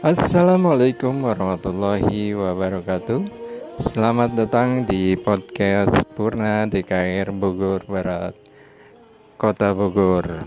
Assalamualaikum warahmatullahi wabarakatuh. Selamat datang di podcast Purna DKR Bogor Barat Kota Bogor.